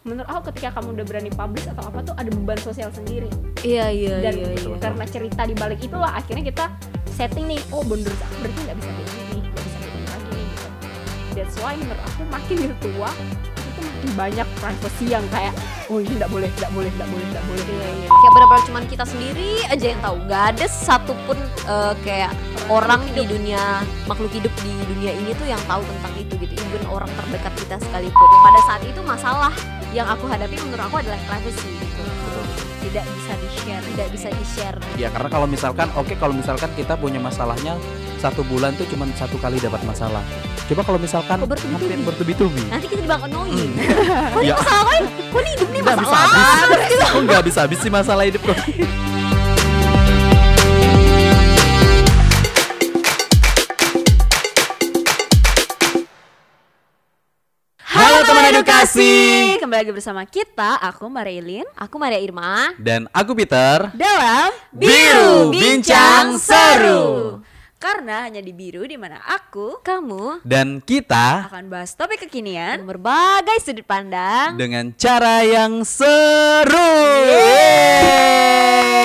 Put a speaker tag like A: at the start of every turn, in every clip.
A: menurut aku ketika kamu udah berani publish atau apa tuh ada beban sosial sendiri.
B: Iya iya
A: dan
B: iya iya
A: karena cerita di balik itulah akhirnya kita setting nih oh aku berarti nggak bisa kayak gini nggak bisa kayak gini lagi gitu. That's why menurut aku makin tua itu makin banyak privacy yang kayak oh ini nggak boleh nggak boleh nggak boleh nggak boleh.
B: Iya, iya. kayak benar-benar cuman kita sendiri aja yang tahu. Nggak ada satupun eh, kayak orang di dunia makhluk hidup di dunia ini tuh yang tahu tentang itu gitu. Even orang terdekat kita sekalipun. Pada saat itu masalah yang aku hadapi menurut aku adalah privacy gitu
A: tidak bisa di share
B: tidak bisa di share
C: Ya karena kalau misalkan oke kalau misalkan kita punya masalahnya satu bulan tuh cuma satu kali dapat masalah. Coba kalau misalkan
B: Oh, bertubi-tubi. nanti kita dibilang annoying
C: Hmm. Ya.
B: masalah kok hidup nih
C: Nggak bisa
B: masalah
C: habis. Kok nggak bisa habis sih masalah hidup kok.
A: Kembali lagi bersama kita aku Marilyn
B: aku Maria Irma
C: Dan aku Peter.
A: dalam
C: Biru Bincang Seru.
A: karena hanya di biru di mana aku
B: kamu
C: Dan kita
A: akan bahas topik kekinian
B: berbagai sudut pandang
C: dengan cara yang seru.
B: Ah,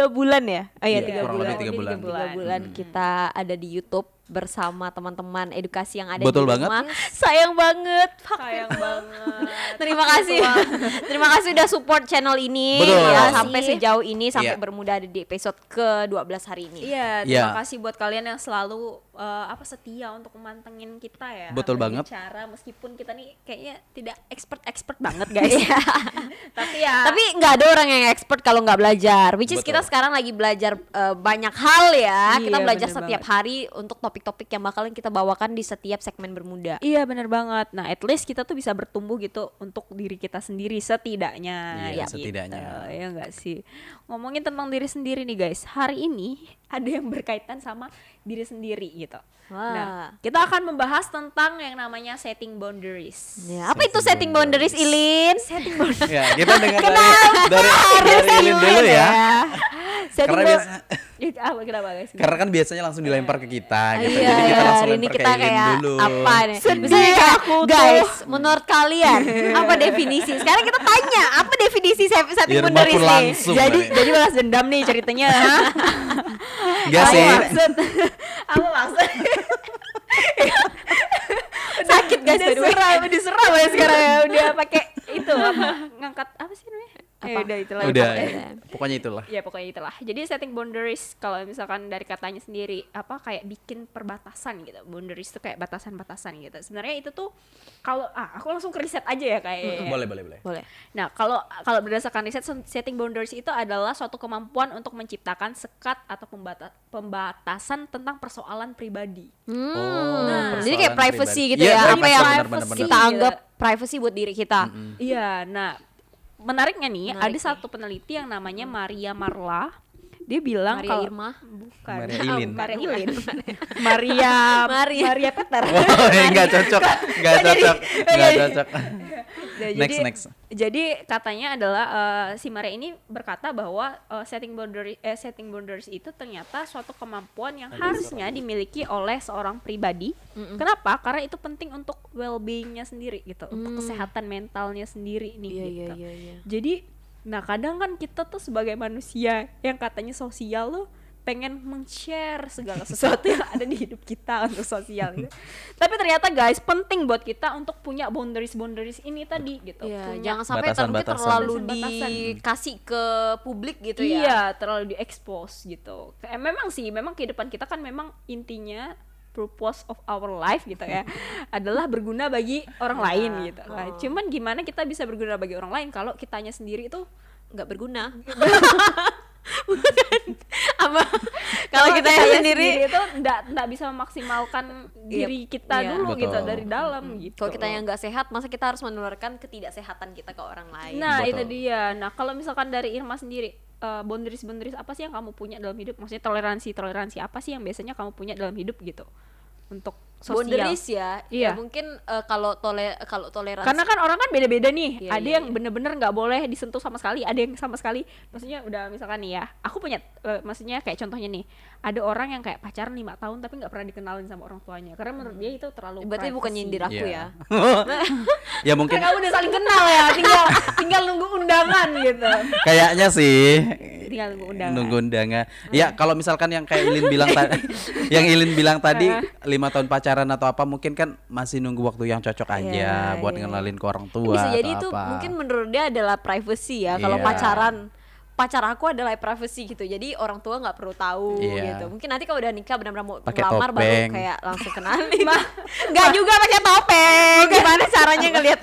B: tiga bulan ya? Oh iya
C: Iya,
B: tiga
C: kurang
B: bulan.
C: lebih tiga bulan.
B: Tiga bulan kita ada di Youtube bersama teman-teman edukasi yang ada
C: Betul
B: di
C: banget.
B: rumah Sayang banget
A: sayang banget
B: Terima kasih Terima kasih udah support channel ini
C: Betul.
B: ya, Sampai sejauh ini Sampai
C: Iya.
B: bermuda ada di episode ke-12 hari ini
A: Iya,
C: Iya.
A: terima kasih buat kalian yang selalu eh, apa setia untuk memantengin kita ya.
C: Betul banget.
A: Cara meskipun kita nih kayaknya tidak expert-expert banget guys. Tapi ya
B: Tapi nggak ada orang yang expert kalau nggak belajar. Which is
C: Betul.
B: kita sekarang lagi belajar eh, banyak hal ya.
A: Iya,
B: kita belajar setiap hari untuk topik-topik yang bakalan kita bawakan di setiap segmen bermuda.
A: Iya bener banget. Nah at least kita tuh bisa bertumbuh gitu untuk diri kita sendiri setidaknya.
C: Iya,
A: gitu.
C: setidaknya.
A: Ya enggak sih. Ngomongin tentang diri sendiri nih guys. Hari ini ada yang berkaitan sama diri sendiri gitu.
B: Wah.
A: Nah kita akan membahas tentang yang namanya setting boundaries.
B: Ya, apa itu setting boundaries, Ilin?
A: Setting boundaries.
C: Ya, kita dengar dari dari, dari Ilin dulu ya.
B: Setting
C: Karena biasa,
A: Itu apa kenapa guys?
C: karena kan biasanya langsung dilempar ke kita gitu.
B: Iya,
C: Jadi kita
B: iya,
C: langsung
B: hari ini
C: lempar
B: kita
C: ke Ilin
B: kayak
C: dulu.
B: apa nih?
A: Sedih
B: Misalnya kayak,
A: aku tuh.
B: guys, menurut kalian apa definisi? Sekarang kita tanya, apa definisi
C: pun
B: nih?
C: langsung
A: jadi jadi balas dendam nih ceritanya.
C: Enggak
A: Apa
C: sih.
A: maksud? apa maksud?
B: Sakit guys,
A: udah seram, udah seram ya sekarang ya. Udah pakai itu apa? Ngangkat apa sih namanya? Eh,
B: Apa?
A: udah itulah.
C: Udah,
B: Iya.
C: pokoknya itulah.
A: Ya pokoknya itulah. Jadi setting boundaries kalau misalkan dari katanya sendiri apa kayak bikin perbatasan gitu. Boundaries itu kayak batasan-batasan gitu. Sebenarnya itu tuh kalau ah aku langsung ke riset aja ya kayak.
C: Boleh, boleh, boleh.
B: Boleh.
A: Nah, kalau kalau berdasarkan riset setting boundaries itu adalah suatu kemampuan untuk menciptakan sekat atau pembata- pembatasan tentang persoalan pribadi.
B: Hmm.
C: Oh,
B: jadi kayak
C: persoalan
B: privacy
C: pribadi.
B: gitu
C: Iya,
B: ya,
C: benar,
B: apa yang kita anggap privacy buat diri kita.
A: Iya, nah menariknya nih
B: Menarik
A: ada
B: nih.
A: satu peneliti yang namanya Maria Marla. Dia bilang
B: Maria
A: kalau
B: Irma.
A: bukan
C: Maria Ilin.
A: Maria Ilin. Maria
B: Maria.
A: Maria Peter.
C: Oh, enggak cocok. Enggak cocok. Enggak cocok.
A: Nah,
C: Next,
A: jadi,
C: next.
A: Jadi katanya adalah eh, si Maria ini berkata bahwa eh, setting boundary eh, setting boundaries itu ternyata suatu kemampuan yang harusnya dimiliki oleh seorang pribadi. Kenapa? Karena itu penting untuk well-beingnya sendiri gitu, untuk kesehatan mentalnya sendiri nih
B: Iya,
A: gitu.
B: iya, iya, iya.
A: Jadi, nah kadang kan kita tuh sebagai manusia yang katanya sosial loh pengen men-share segala sesuatu yang ada di hidup kita untuk sosial gitu. Tapi ternyata guys penting buat kita untuk punya boundaries boundaries ini tadi gitu.
B: Iya,
A: Punya-
B: jangan sampai mungkin
C: Batasan-batasan.
B: terlalu
A: Batasan-batasan.
B: dikasih ke publik gitu ya.
A: Iya, terlalu diekspos gitu. Kayak memang sih, memang kehidupan kita kan memang intinya purpose of our life gitu ya adalah berguna bagi orang lain gitu. Nah, cuman gimana kita bisa berguna bagi orang lain kalau kitanya sendiri itu
B: nggak berguna. Apa? Kalau kita
A: kitanya
B: sendiri,
A: itu nggak nggak bisa memaksimalkan
B: Iya,
A: diri kita
B: iya.
A: dulu gitu
C: Betul.
A: dari dalam gitu.
B: kalau kita yang nggak sehat, masa kita harus menularkan ketidaksehatan kita ke orang lain?
A: Nah,
C: Betul.
A: itu dia. Nah, kalau misalkan dari Irma sendiri, eh, boundaries boundaries apa sih yang kamu punya dalam hidup? Maksudnya toleransi toleransi apa sih yang biasanya kamu punya dalam hidup gitu? Untuk sosial.
B: boundaries ya.
A: Iya.
B: Ya mungkin eh, kalau tole kalau toleransi
A: Karena kan orang kan beda-beda nih.
B: Iya,
A: ada
B: iya,
A: yang
B: iya.
A: bener-bener nggak boleh disentuh sama sekali, ada yang sama sekali. Maksudnya udah misalkan nih ya, aku punya, eh, maksudnya kayak contohnya nih, ada orang yang kayak pacaran lima tahun tapi nggak pernah dikenalin sama orang tuanya, karena menurut dia itu terlalu.
B: berarti bukan
A: privacy.
B: nyindir aku
C: Iya.
B: ya.
C: ya mungkin
A: kamu udah saling kenal ya, tinggal tinggal nunggu undangan gitu.
C: kayaknya sih
A: Tinggal nunggu undangan.
C: nunggu undangan. Ya kalau misalkan yang kayak Ilin bilang tadi, yang Ilin bilang tadi lima tahun pacaran atau apa mungkin kan masih nunggu waktu yang cocok aja
B: Iya,
C: buat
B: iya.
C: ngenalin ke orang tua.
B: Bisa jadi itu
C: apa.
B: mungkin menurut dia adalah privacy ya. Kalau
C: Iya.
B: pacaran pacar aku adalah privacy gitu. Jadi orang tua nggak perlu tahu
C: Iya.
B: gitu. Mungkin nanti kalau udah nikah benar-benar mau
C: Pakai
B: ngelamar baru
C: topeng.
B: kayak langsung kenalin. Nggak juga pakai topeng. Gimana caranya ngelihat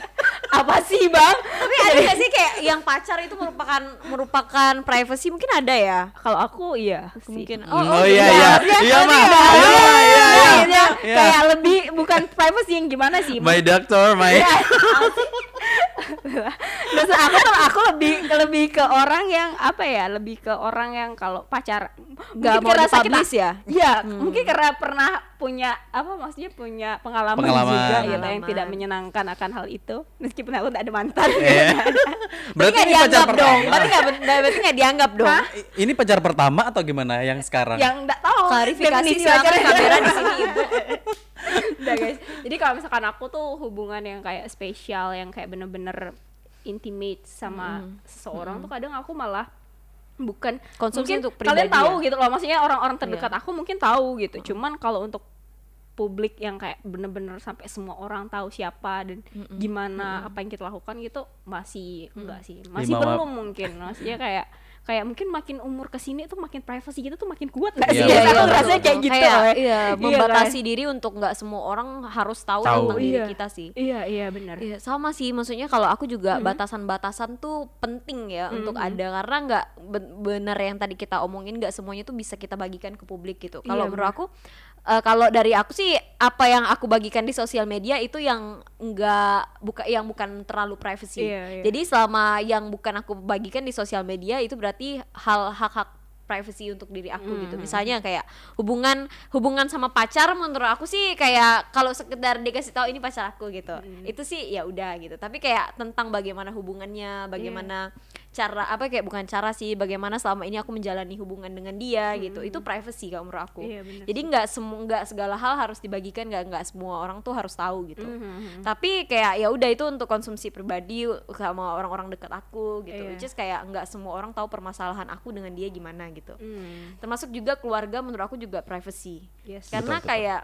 B: apa sih, Bang? Tapi ada nggak sih kayak yang pacar itu merupakan merupakan privacy mungkin ada ya?
A: Kalau aku iya.
B: Mungkin.
C: Oh, iya iya. Iya mah.
A: Iya,
C: Iya mah. Iya iya.
A: Iya,
C: Iya.
A: Kayak lebih bukan privacy yang gimana sih?
C: My doctor, my
A: Iya. Terus aku tuh aku lebih lebih ke orang yang apa ya? Lebih ke orang yang kalau pacar
B: Nggak mau dipublish ya?
A: Iya, mungkin karena pernah punya apa maksudnya punya pengalaman,
C: Pengalaman.
A: juga gitu yang
B: Pengalaman.
A: tidak menyenangkan akan hal itu. Meskipun aku tidak ada mantan.
C: Iya. Berarti
B: nggak
C: ini pacar
B: dianggap dong.
C: pertama.
B: Berarti nggak berarti nggak dianggap dong.
A: Hah?
C: Ini pacar pertama atau gimana yang sekarang?
A: yang enggak tahu
B: Klarifikasi silakan
A: pacaran.
B: kamera di sini Ibu.
A: Udah guys. Jadi kalau misalkan aku tuh hubungan yang kayak spesial yang kayak bener-bener intimate sama seseorang tuh kadang aku malah bukan
B: Konsumsi
A: mungkin
B: untuk
A: kalian
B: pribadi
A: tahu
B: ya?
A: gitu loh. Maksudnya orang-orang terdekat
B: Iya.
A: aku mungkin tahu gitu. Cuman kalau untuk publik yang kayak bener-bener sampai semua orang tahu siapa dan gimana apa yang kita lakukan gitu masih enggak sih. Masih
C: Lima
A: belum mungkin. Maksudnya kayak kayak mungkin makin umur ke sini tuh makin privacy kita tuh makin kuat nggak
C: Iya,
A: sih aku
C: betul,
A: ngerasanya kayak gitu
B: Kayak,
A: loh.
B: iya,
A: kan?
B: membatasi diri untuk nggak semua orang harus tahu,
C: Tahu.
B: tentang diri
A: Iya.
B: kita sih.
A: iya iya benar
B: Iya, sama sih. Maksudnya kalau aku juga batasan-batasan tuh penting ya untuk ada karena nggak ben- bener yang tadi kita omongin nggak semuanya tuh bisa kita bagikan ke publik gitu. Kalau
A: Iya,
B: menurut aku eh, kalau dari aku sih apa yang aku bagikan di sosial media itu yang nggak buka yang bukan terlalu privacy.
A: Iya, iya.
B: Jadi selama yang bukan aku bagikan di sosial media itu berarti hal hak-hak privacy untuk diri aku gitu. Misalnya kayak hubungan hubungan sama pacar menurut aku sih kayak kalau sekedar dikasih tahu ini pacar aku gitu. Itu sih ya udah gitu. Tapi kayak tentang bagaimana hubungannya, bagaimana cara apa kayak bukan cara sih bagaimana selama ini aku menjalani hubungan dengan dia gitu. Itu privacy kalau menurut aku.
A: Iya, bener
B: Jadi nggak semua nggak segala hal harus dibagikan, nggak nggak semua orang tuh harus tahu gitu. Tapi kayak ya udah itu untuk konsumsi pribadi sama orang-orang dekat aku gitu.
A: Iya.
B: Which is kayak nggak semua orang tahu permasalahan aku dengan dia gimana gitu.
A: Hmm.
B: Termasuk juga keluarga menurut aku juga privacy.
A: Yes.
B: Karena
C: Betul, betul.
B: kayak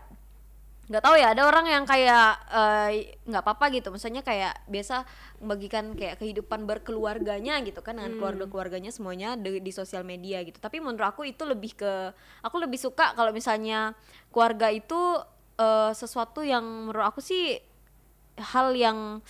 B: nggak tahu ya ada orang yang kayak eh, nggak apa-apa gitu. Misalnya kayak biasa membagikan kayak kehidupan berkeluarganya gitu kan dengan keluarga keluarganya semuanya di, di sosial media gitu. Tapi menurut aku itu lebih ke aku lebih suka kalau misalnya keluarga itu eh, sesuatu yang menurut aku sih hal yang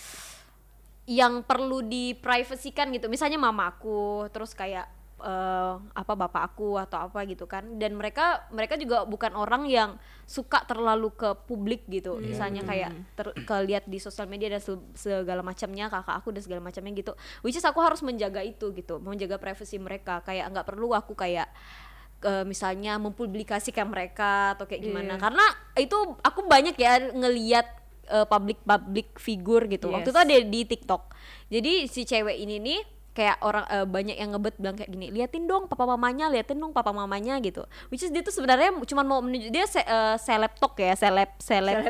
B: yang perlu diprivasikan gitu. Misalnya mamaku terus kayak eh, apa bapak aku atau apa gitu kan. Dan mereka mereka juga bukan orang yang suka terlalu ke publik gitu. Misalnya kayak ter, kelihat di sosial media dan se- segala macamnya kakak aku dan segala macamnya gitu. Which is aku harus menjaga itu gitu menjaga privasi mereka. Kayak nggak perlu aku kayak eh, misalnya mempublikasikan mereka atau kayak gimana.
A: Iya.
B: karena itu aku banyak ya ngeliat eh, public public figure gitu. Waktu
A: Yes.
B: itu ada di TikTok. Jadi si cewek ini nih kayak orang eh, banyak yang ngebet bilang kayak gini liatin dong papa mamanya liatin dong papa mamanya gitu. Which is dia tuh sebenarnya cuma mau menunjuk dia se eh, seleb tok ya seleb seleb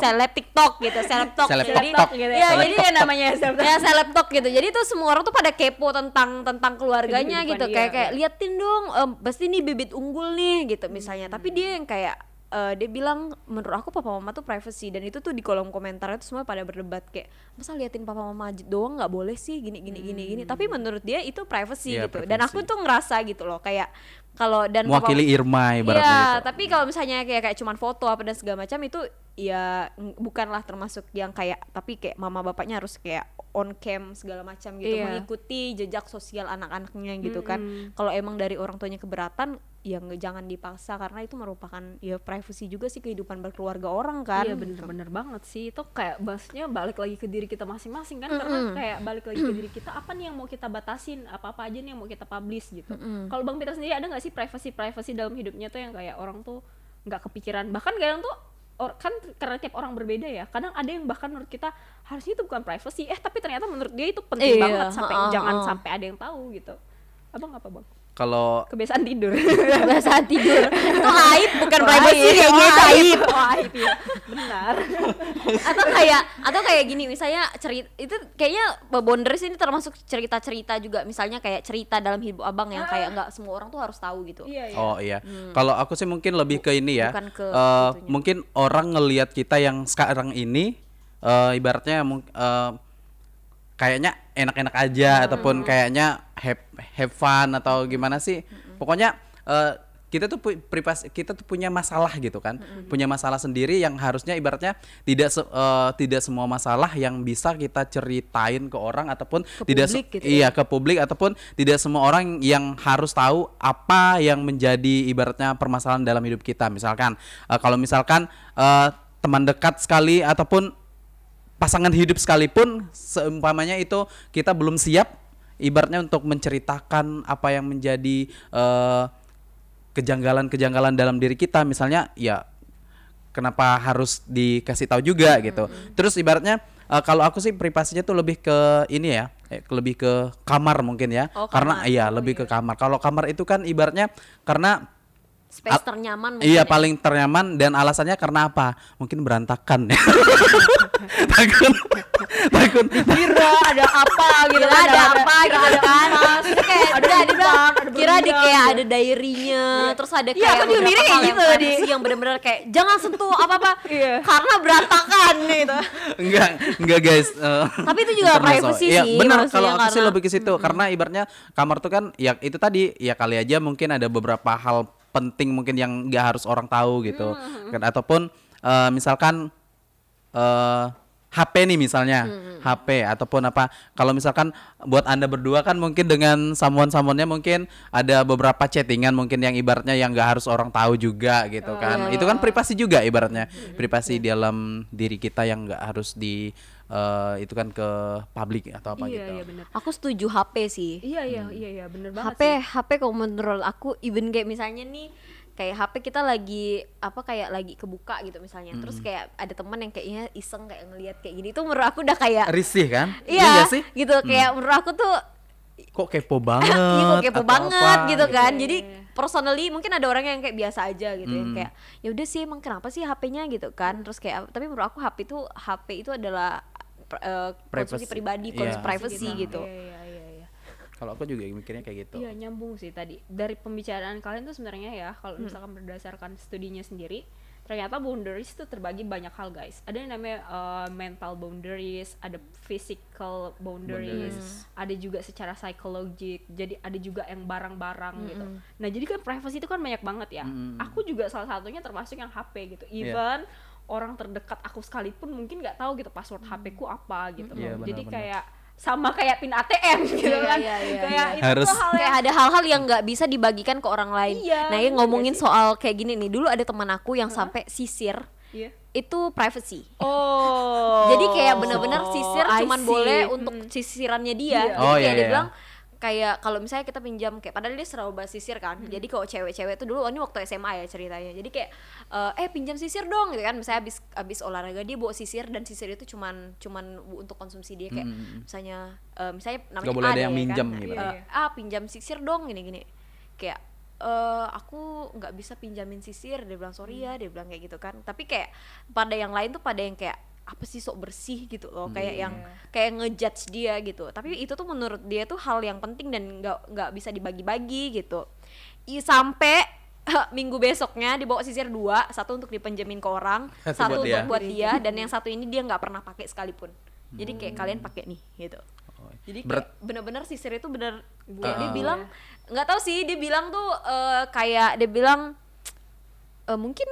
B: seleb TikTok. gitu seleb tok
C: Seleb
B: jadi
A: gitu
B: ya
C: Seleb
B: jadi
A: ya namanya seleb
B: ya seleb talk gitu. Jadi tuh semua orang tuh pada kepo tentang tentang keluarganya gitu. kayak kayak
A: iya.
B: liatin dong em, pasti ini bibit unggul nih gitu misalnya. Tapi dia yang kayak eh, dia bilang menurut aku papa mama tuh privacy dan itu tuh di kolom komentar itu semua pada berdebat kayak masa liatin papa mama aja doang nggak boleh sih gini gini gini gini tapi menurut dia itu privacy
C: Iya,
B: gitu dan aku
C: privacy.
B: tuh ngerasa gitu loh kayak kalau dan papa-
C: mewakili Irma ibaratnya
B: Iya,
C: gitu.
B: tapi kalau misalnya kayak kayak cuman foto apa dan segala macam itu ya bukanlah termasuk yang kayak tapi kayak mama bapaknya harus kayak on cam segala macam gitu
A: Iya.
B: mengikuti jejak sosial anak-anaknya gitu kan. Kalau emang dari orang tuanya keberatan ya nge- jangan dipaksa karena itu merupakan ya privacy juga sih kehidupan berkeluarga orang kan.
A: Iya bener-bener banget sih. Itu kayak bahasnya balik lagi ke diri kita masing-masing kan karena kayak balik lagi ke diri kita apa nih yang mau kita batasin? Apa apa aja nih yang mau kita publish gitu. Kalau bang Peter sendiri ada nggak sih privacy privacy dalam hidupnya tuh yang kayak orang tuh nggak kepikiran? Bahkan kadang tuh or- kan karena tiap orang berbeda ya kadang ada yang bahkan menurut kita harusnya itu bukan privacy. Eh tapi ternyata menurut dia itu penting
B: Iya,
A: banget sampai
B: ha-ha,
A: jangan
B: ha.
A: sampai ada yang tahu gitu. Abang apa bang
C: Kalau
A: kebiasaan tidur.
B: Kebiasaan tidur. Itu aib bukan
A: Oh,
B: privacy
A: Oh,
B: itu aib.
A: oh, aib ya benar.
B: Atau kayak atau kayak gini misalnya cerita itu kayaknya boundaries ini termasuk cerita-cerita juga. Misalnya kayak cerita dalam hidup abang yang kayak nggak semua orang tuh harus tahu gitu.
A: Iya iya.
C: Oh iya. Kalau aku sih mungkin lebih ke ini ya.
B: Bukan ke itunya.
C: mungkin orang ngelihat kita yang sekarang ini eh, ibaratnya eh, kayaknya enak-enak aja ataupun kayaknya have, have fun atau gimana sih. Pokoknya eh, kita tuh privasi kita tuh punya masalah gitu kan. Punya masalah sendiri yang harusnya ibaratnya tidak se- eh, tidak semua masalah yang bisa kita ceritain ke orang ataupun tidak se-
B: publik gitu
C: iya ke publik ataupun tidak semua orang yang harus tahu apa yang menjadi ibaratnya permasalahan dalam hidup kita. Misalkan eh, kalau misalkan eh, teman dekat sekali ataupun pasangan hidup sekalipun seumpamanya itu kita belum siap ibaratnya untuk menceritakan apa yang menjadi eh, kejanggalan-kejanggalan dalam diri kita misalnya ya kenapa harus dikasih tahu juga gitu. Terus ibaratnya eh, kalau aku sih privasinya tuh lebih ke ini ya, eh, lebih ke kamar mungkin ya.
B: Oh,
C: karena
B: kamar.
C: iya lebih ke kamar. Kalau kamar itu kan ibaratnya karena
B: space ternyaman mungkin
C: iya
B: ya.
C: paling ternyaman dan alasannya karena apa? Mungkin berantakan ya. takut takut
A: kira ada apa gitu
B: kira
A: kan,
B: ada apa gitu kan Terus kayak
A: ada
B: udah
A: lubang,
B: bilang
A: ada
B: kira di
A: berendam,
B: kayak
A: gitu.
B: ada diary-nya terus ada
A: Iya,
B: kayak
A: aku juga kayak gitu, Di.
B: yang bener-bener kayak jangan sentuh apa-apa
A: Iya.
B: karena berantakan gitu
C: enggak enggak guys Eh,
B: Tapi itu juga privacy
C: Iya,
B: sih,
C: benar kalau aku sih lebih ke situ karena ibaratnya kamar tuh kan ya itu tadi ya kali aja mungkin ada beberapa hal penting mungkin yang nggak harus orang tahu gitu.
B: Hmm,
C: kan ataupun eh, misalkan eh HP nih misalnya.
B: Hmm,
C: HP ataupun apa. Kalau misalkan buat anda berdua kan mungkin dengan samuan-samuannya mungkin ada beberapa chattingan mungkin yang ibaratnya yang nggak harus orang tahu juga gitu kan. Itu kan privasi juga ibaratnya. Privasi dalam diri kita yang nggak harus di eh, itu kan ke publik atau apa
A: iya
C: gitu.
A: iya benar
B: aku setuju HP sih.
A: Iya iya iya iya bener banget
B: HP
A: sih.
B: HP kalau menurut aku even kayak misalnya nih kayak HP kita lagi apa kayak lagi kebuka gitu misalnya terus kayak ada teman yang kayaknya iseng kayak ngelihat kayak gini itu menurut aku udah kayak
C: risih kan
B: iya
C: nggak sih
B: gitu kayak menurut aku tuh
C: kok kepo banget
B: Iya kok kepo
C: atau
B: banget
C: apa
B: gitu kan. Jadi personally mungkin ada orang yang kayak biasa aja gitu
C: Hmm.
B: kayak ya udah sih emang kenapa sih HP-nya gitu kan. Terus kayak tapi menurut aku HP itu HP itu adalah konsumsi
C: Privacy.
B: pribadi,
C: Iya.
B: konsumsi privacy gitu.
A: iya iya iya iya
C: kalau aku juga mikirnya kayak gitu.
A: Iya nyambung sih tadi. Dari pembicaraan kalian tuh sebenarnya ya kalau misalkan berdasarkan studinya sendiri ternyata boundaries itu terbagi banyak hal guys. Ada yang namanya uh, mental boundaries ada physical boundaries,
C: Boundaries.
A: ada juga secara psikologik jadi ada juga yang barang-barang gitu. Nah jadi kan privacy itu kan banyak banget ya.
C: Mm-mm.
A: aku juga salah satunya termasuk yang HP gitu.
C: Iya.
A: even orang terdekat aku sekalipun mungkin nggak tahu gitu password HP ku apa gitu
C: Iya,
A: jadi
C: benar-benar.
A: kayak sama kayak pin ATM gitu
B: Iya,
A: kan
B: iya, iya,
A: kayak
B: iya.
A: itu
C: Harus-
A: tuh hal yang
B: Kayak ada hal-hal yang nggak bisa dibagikan ke orang lain.
A: Iya,
B: nah, ini
A: bener
B: ngomongin soal kayak gini nih. Dulu ada teman aku yang sampai sisir
A: Iya.
B: itu privacy.
A: Oh.
B: Jadi kayak bener-bener sisir
A: I
B: cuman boleh untuk
A: Mm.
B: sisirannya dia.
A: Iya.
B: Jadi
C: Oh,
B: kayak
C: iya,
B: dia
C: iya.
B: bilang kayak kalau misalnya kita pinjam kayak padahal dia serba sisir kan. Jadi kalau cewek-cewek tuh dulu oh, ini waktu SMA ya ceritanya. Jadi kayak eh, eh pinjam sisir dong gitu kan. Misalnya habis habis olahraga dia bawa sisir dan sisir itu cuman cuman untuk konsumsi dia kayak
C: Mm-mm.
B: misalnya eh, misalnya namanya
C: Nggak boleh
B: A
C: ada yang
B: ya
C: minjem
B: kan.
C: gitu.
B: Eh, ah pinjam sisir dong gini-gini. Kayak eh aku nggak bisa pinjamin sisir dia bilang sorry ya dia bilang kayak gitu kan tapi kayak pada yang lain tuh pada yang kayak apa sih sok bersih gitu loh kayak yang kayak ngejudge dia gitu. Tapi itu tuh menurut dia tuh hal yang penting dan nggak nggak bisa dibagi-bagi gitu. I, sampai minggu besoknya dibawa sisir dua satu untuk dipinjemin ke orang
C: Satu
B: satu
C: buat
B: untuk
C: dia.
B: buat dia dan yang satu ini dia nggak pernah pakai sekalipun. Jadi kayak kalian pakai nih gitu. Jadi kayak bener-bener sisir itu bener kayak
C: Ah.
B: dia bilang nggak tahu sih dia bilang tuh eh, kayak dia bilang eh, mungkin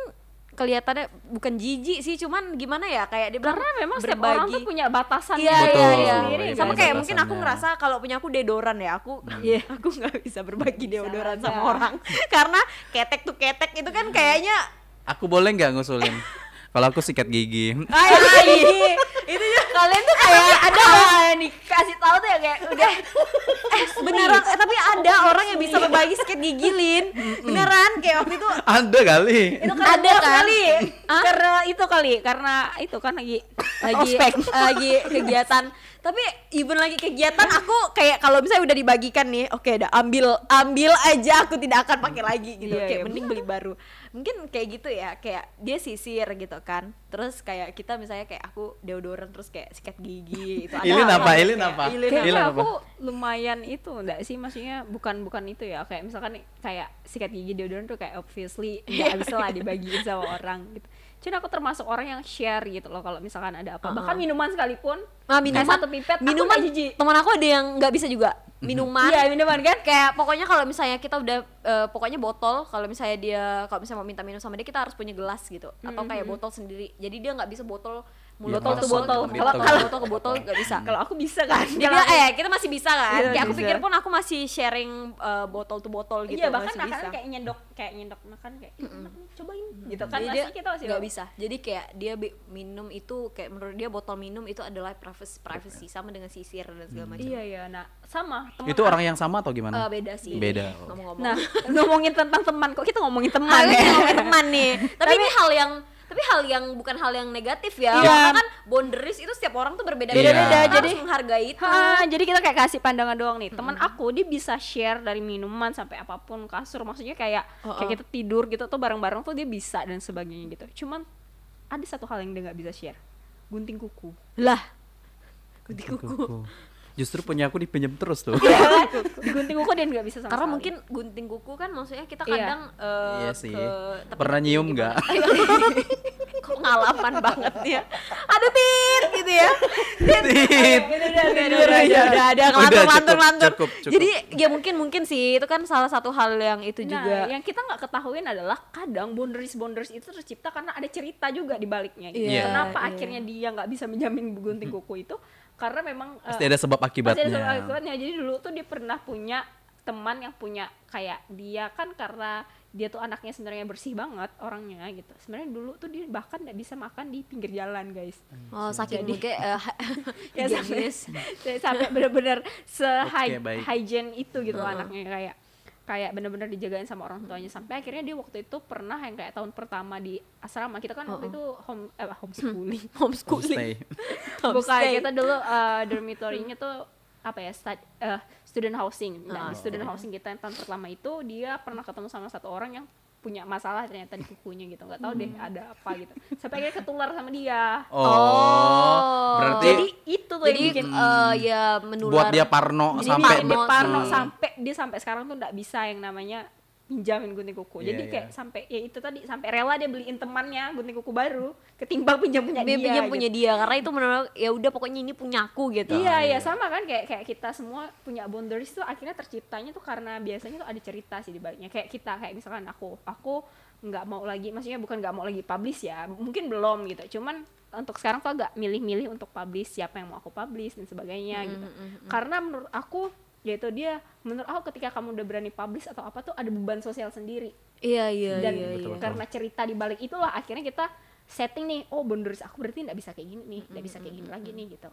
B: kelihatannya bukan jijik sih cuman gimana ya kayak dia bilang
A: karena memang setiap orang tuh
B: berbagi.
A: punya batasan
B: Iya
C: Betul,
B: iya iya.
A: sendiri
C: iya,
B: Sama kayak mungkin aku ngerasa kalau punya aku deodoran ya aku ya aku nggak bisa berbagi
A: Bisa
B: deodoran
A: aja.
B: sama orang karena ketek tuh ketek itu kan kayaknya
C: aku boleh nggak ngusulin Kalau aku sikat gigi.
B: Ay, itu ya kalian tuh kayak ada
A: Ah, dikasih tahu tuh ya kayak udah.
B: Eh beneran. eh, tapi ada orang yang bisa berbagi sikat gigi lin. Beneran kayak waktu itu
C: Ada kali.
A: itu kan
B: Ada kan?
A: kali.
B: Hah?
A: karena itu kali karena itu kan lagi
B: lagi
A: ospek.
B: lagi kegiatan. Tapi even lagi kegiatan aku kayak kalau misalnya udah dibagikan nih oke udah ambil ambil aja aku tidak akan pakai lagi gitu.
A: Iya,
B: kayak
A: iya,
B: mending beli baru mungkin kayak gitu ya kayak dia sisir gitu kan terus kayak kita misalnya kayak aku deodoran terus kayak sikat gigi itu ada
C: Ilin apa? Ilin
B: kayak-
C: apa?
B: Ilin
C: Ilin apa?
A: aku lumayan itu enggak sih maksudnya bukan bukan itu ya kayak misalkan kayak sikat gigi deodoran tuh kayak obviously nggak bisa lah dibagiin sama orang gitu. Cuman aku termasuk orang yang share gitu loh kalau misalkan ada apa. Bahkan minuman sekalipun
B: Nah,
A: kayak
B: minuman
A: satu pipet aku
B: minuman
A: nggak jijik.
B: teman aku ada yang nggak bisa juga. Minuman.
A: Iya, minuman kan?
B: kayak pokoknya kalau misalnya kita udah eh, pokoknya botol kalau misalnya dia kalau misalnya mau minta minum sama dia kita harus punya gelas gitu. Atau kayak botol sendiri. Jadi dia nggak bisa botol
C: Iya,
B: botol
C: masuk
B: ke botol. kalau kalau botol ke botol nggak bisa.
A: Kalau aku bisa kan.
B: dia bilang eh kita masih bisa kan?
A: Iya,
B: kayak aku
A: bisa.
B: pikir pun aku masih sharing eh, botol to botol gitu
A: iya bahkan
B: masih bisa.
A: kayak nyendok kayak nyendok makan kayak "Ih, enak nih, cobain. Gitu kan
B: jadi
A: masih kita masih
B: nggak bisa. Jadi kayak dia bi- minum itu kayak menurut dia botol minum itu adalah privacy privacy sama dengan sisir dan segala macam.
A: Iya iya. Nah sama. Teman
C: Itu orang yang sama atau gimana?
B: beda sih.
C: Beda.
B: ngomong-ngomong.
A: Nah, ngomongin tentang teman kok kita ngomongin teman
B: Ah,
A: ya.
B: ngomongin teman nih. Tapi, ini hal yang tapi hal yang bukan hal yang negatif ya.
A: Iya.
B: Karena kan boundaries itu setiap orang tuh berbeda-beda.
C: Beda-beda,
B: Kita harus
A: jadi-
B: menghargai itu.
A: Ha, jadi kita kayak kasih pandangan doang nih. Teman aku dia bisa share dari minuman sampai apa pun kasur. Maksudnya kayak
B: Oh,
A: kayak
B: oh.
A: kita tidur gitu tuh bareng-bareng tuh dia bisa dan sebagainya gitu. Cuman ada satu hal yang dia nggak bisa share. Gunting kuku.
B: Lah.
C: Gunting kuku. Justru punya aku dipinjam terus tuh.
A: Di gunting kuku dia nggak bisa sama
B: Karena
A: sekali.
B: mungkin gunting kuku kan maksudnya kita
A: Iya.
B: kadang eh,
C: Iya sih.
B: ke
C: Pernah nyium nggak?
B: Kok pengalaman banget ya. Aduh tit gitu ya.
C: Tit.
B: udah udah udah udah udah ada
C: Udah,
B: ngelantur
C: cukup,
B: ngelantur ngelantur.
C: cukup, cukup.
B: Jadi ya mungkin mungkin sih itu kan salah satu hal yang itu
A: Nah,
B: juga.
A: yang kita nggak ketahuin adalah kadang boundaries boundaries itu tercipta karena ada cerita juga di baliknya. Gitu.
B: Iya,
A: Kenapa
B: iya.
A: akhirnya dia nggak bisa menjamin gunting kuku itu? Karena memang eh,
C: Pasti ada sebab
A: pasti
C: akibatnya.
A: ada sebab akibatnya. Jadi dulu tuh dia pernah punya teman yang punya kayak dia kan karena dia tuh anaknya sebenarnya bersih banget orangnya gitu. Sebenarnya dulu tuh dia bahkan nggak bisa makan di pinggir jalan guys.
B: Oh, saking
A: Jadi-
B: mungkin eh,
A: Ya sampai
B: higienis.
A: sampai bener-bener se
C: Oke, baik.
A: hygiene itu gitu anaknya kayak kayak bener-bener dijagain sama orang tuanya. Sampai akhirnya dia waktu itu pernah yang kayak tahun pertama di asrama. Kita kan waktu itu home eh, homeschooling.
B: Homeschooling.
A: Bukan kita dulu uh, dormitory-nya tuh apa ya stud- eh, student housing. Nah
B: Ah,
A: di student housing kita yang tahun pertama itu dia pernah ketemu sama satu orang yang punya masalah ternyata di kukunya gitu nggak tahu deh ada apa gitu sampai akhirnya ketular sama dia
C: Oh.
B: Oh.
C: Berarti
A: jadi itu tuh
B: Jadi
A: yang bikin
B: eh, ya menular.
C: buat dia parno
A: jadi
C: sampai
A: dia
B: Hmm.
A: parno sampai dia sampai sekarang tuh nggak bisa yang namanya pinjamin gunting kuku.
C: Iya,
A: Jadi
C: iya.
A: kayak sampai ya itu tadi sampai rela dia beliin temannya gunting kuku baru ketimbang pinjam punya
B: dia
A: dia.
B: pinjam
A: gitu.
B: punya dia karena itu menurut ya udah pokoknya ini punyaku gitu.
A: Iya, iya
C: iya.
A: sama kan kayak kayak kita semua punya boundaries tuh akhirnya terciptanya tuh karena biasanya tuh ada cerita sih di baliknya. Kayak kita kayak misalkan aku, aku nggak mau lagi, maksudnya bukan nggak mau lagi publish ya, mungkin belum gitu. Cuman untuk sekarang tuh agak milih-milih untuk publish siapa yang mau aku publish dan sebagainya gitu. Karena menurut aku yaitu dia menurut aku ketika kamu udah berani publish atau apa tuh ada beban sosial sendiri
B: Iya iya
A: dan
B: iya. Iya.
A: karena cerita di balik itulah akhirnya kita setting nih oh boundaries aku berarti nggak bisa kayak gini nih nggak bisa kayak gini lagi nih gitu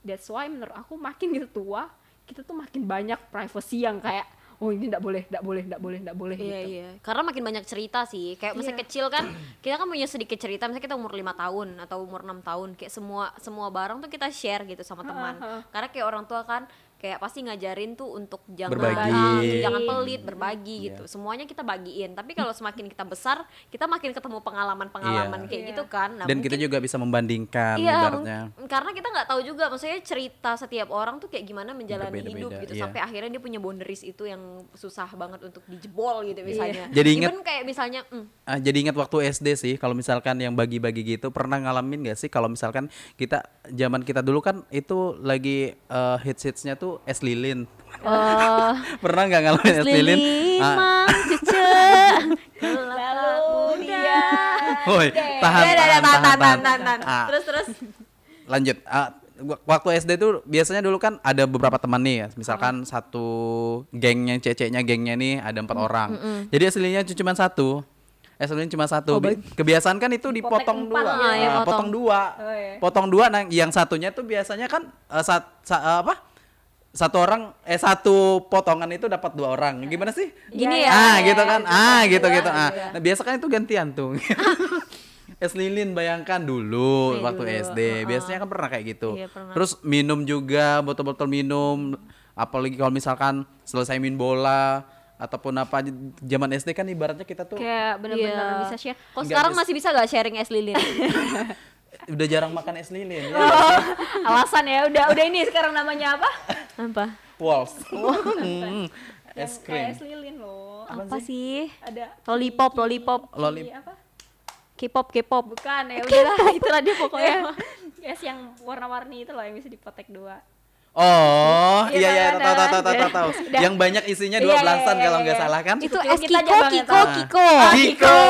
A: that's why menurut aku makin gitu tua kita tuh makin banyak privacy yang kayak oh ini nggak boleh nggak boleh nggak boleh nggak boleh
B: Iya
A: gitu
B: iya. Karena makin banyak cerita sih. Kayak masa
A: Iya.
B: kecil kan kita kan punya sedikit cerita misalnya kita umur lima tahun atau umur enam tahun kayak semua semua barang tuh kita share gitu sama teman. Karena kayak orang tua kan kayak pasti ngajarin tuh untuk jangan
C: Berbagi.
B: jangan pelit, berbagi
C: Iya.
B: gitu. Semuanya kita bagiin. Tapi kalau semakin kita besar, kita makin ketemu pengalaman-pengalaman
C: Iya.
B: kayak
A: Iya.
B: gitu kan. Nah,
C: dan kita
B: mungkin-
C: juga bisa membandingkan
B: Iya,
C: ibaratnya.
B: karena kita nggak tahu juga, maksudnya cerita setiap orang tuh kayak gimana menjalani
C: Berbeda-beda,
B: hidup gitu,
C: iya.
B: sampai akhirnya dia punya boundaries itu yang susah banget untuk dijebol gitu misalnya.
C: Jadi ingat-
B: Even kayak misalnya, mm,
C: Ah, jadi ingat waktu SD sih kalau misalkan yang bagi-bagi gitu pernah ngalamin gak sih kalau misalkan kita zaman kita dulu kan itu lagi eh, hits hitsnya tuh es lilin.
B: Oh,
C: pernah nggak ngalamin es lilin? Ah,
A: lalu dia.
C: woi tahan tahan tahan tahan
B: tahan, tahan.
C: Ah,
B: Terus terus.
C: lanjut. Ah, wa- waktu SD tuh biasanya dulu kan ada beberapa teman nih ya. Misalkan satu gengnya ceceknya gengnya nih ada empat orang. Jadi aslinya cuma satu. Es lilin cuma satu.
B: Oh,
C: Bi- Kebiasaan kan itu dipotong dua.
B: iya,
C: Nah,
B: potong.
C: potong. dua.
A: Oh, iya.
C: Potong dua nah yang satunya tuh biasanya kan eh, sat, sa- eh, apa? Satu orang eh satu potongan itu dapat dua orang. Gimana sih?
B: Gini
A: Iya,
B: ya.
C: ah
A: iya,
C: gitu
A: iya,
C: kan.
A: iya,
C: ah
A: iya,
C: gitu
A: iya,
C: gitu. Ah.
A: iya.
C: Nah, biasa kan itu gantian tuh. es lilin bayangkan dulu
B: Iya,
C: waktu
B: dulu.
C: SD. Biasanya kan pernah kayak gitu.
B: Iya, pernah.
C: Terus minum juga botol-botol minum apalagi kalau misalkan selesai main bola ataupun apa zaman SD kan ibaratnya kita tuh
A: kayak bener-bener
B: Iya.
A: bisa share
B: Kok sekarang
C: bisa.
B: masih bisa gak sharing es lilin?
C: udah jarang makan es lilin ya.
A: alasan ya udah udah ini sekarang namanya apa
B: Apa?
C: Walls. Hmm, es
A: kayak
C: krim.
A: es lilin loh
B: Apa sih?
A: ada
B: Lollipop, lollipop.
C: Lollipop.
A: Apa
B: K-pop, K-pop.
A: bukan ya udahlah
B: Itulah dia pokoknya.
A: es yang warna-warni itu loh yang bisa dipotek dua
C: Oh,
A: Iya,
C: iya iya
A: kan,
C: tahu tahu tahu tahu tahu. Yang banyak isinya dua
A: iya,
C: belasan
A: iya,
C: kalau
A: iya,
C: nggak salah kan?
B: Itu es Kiko, Kiko,
A: tahu.
B: Kiko.
C: Kiko.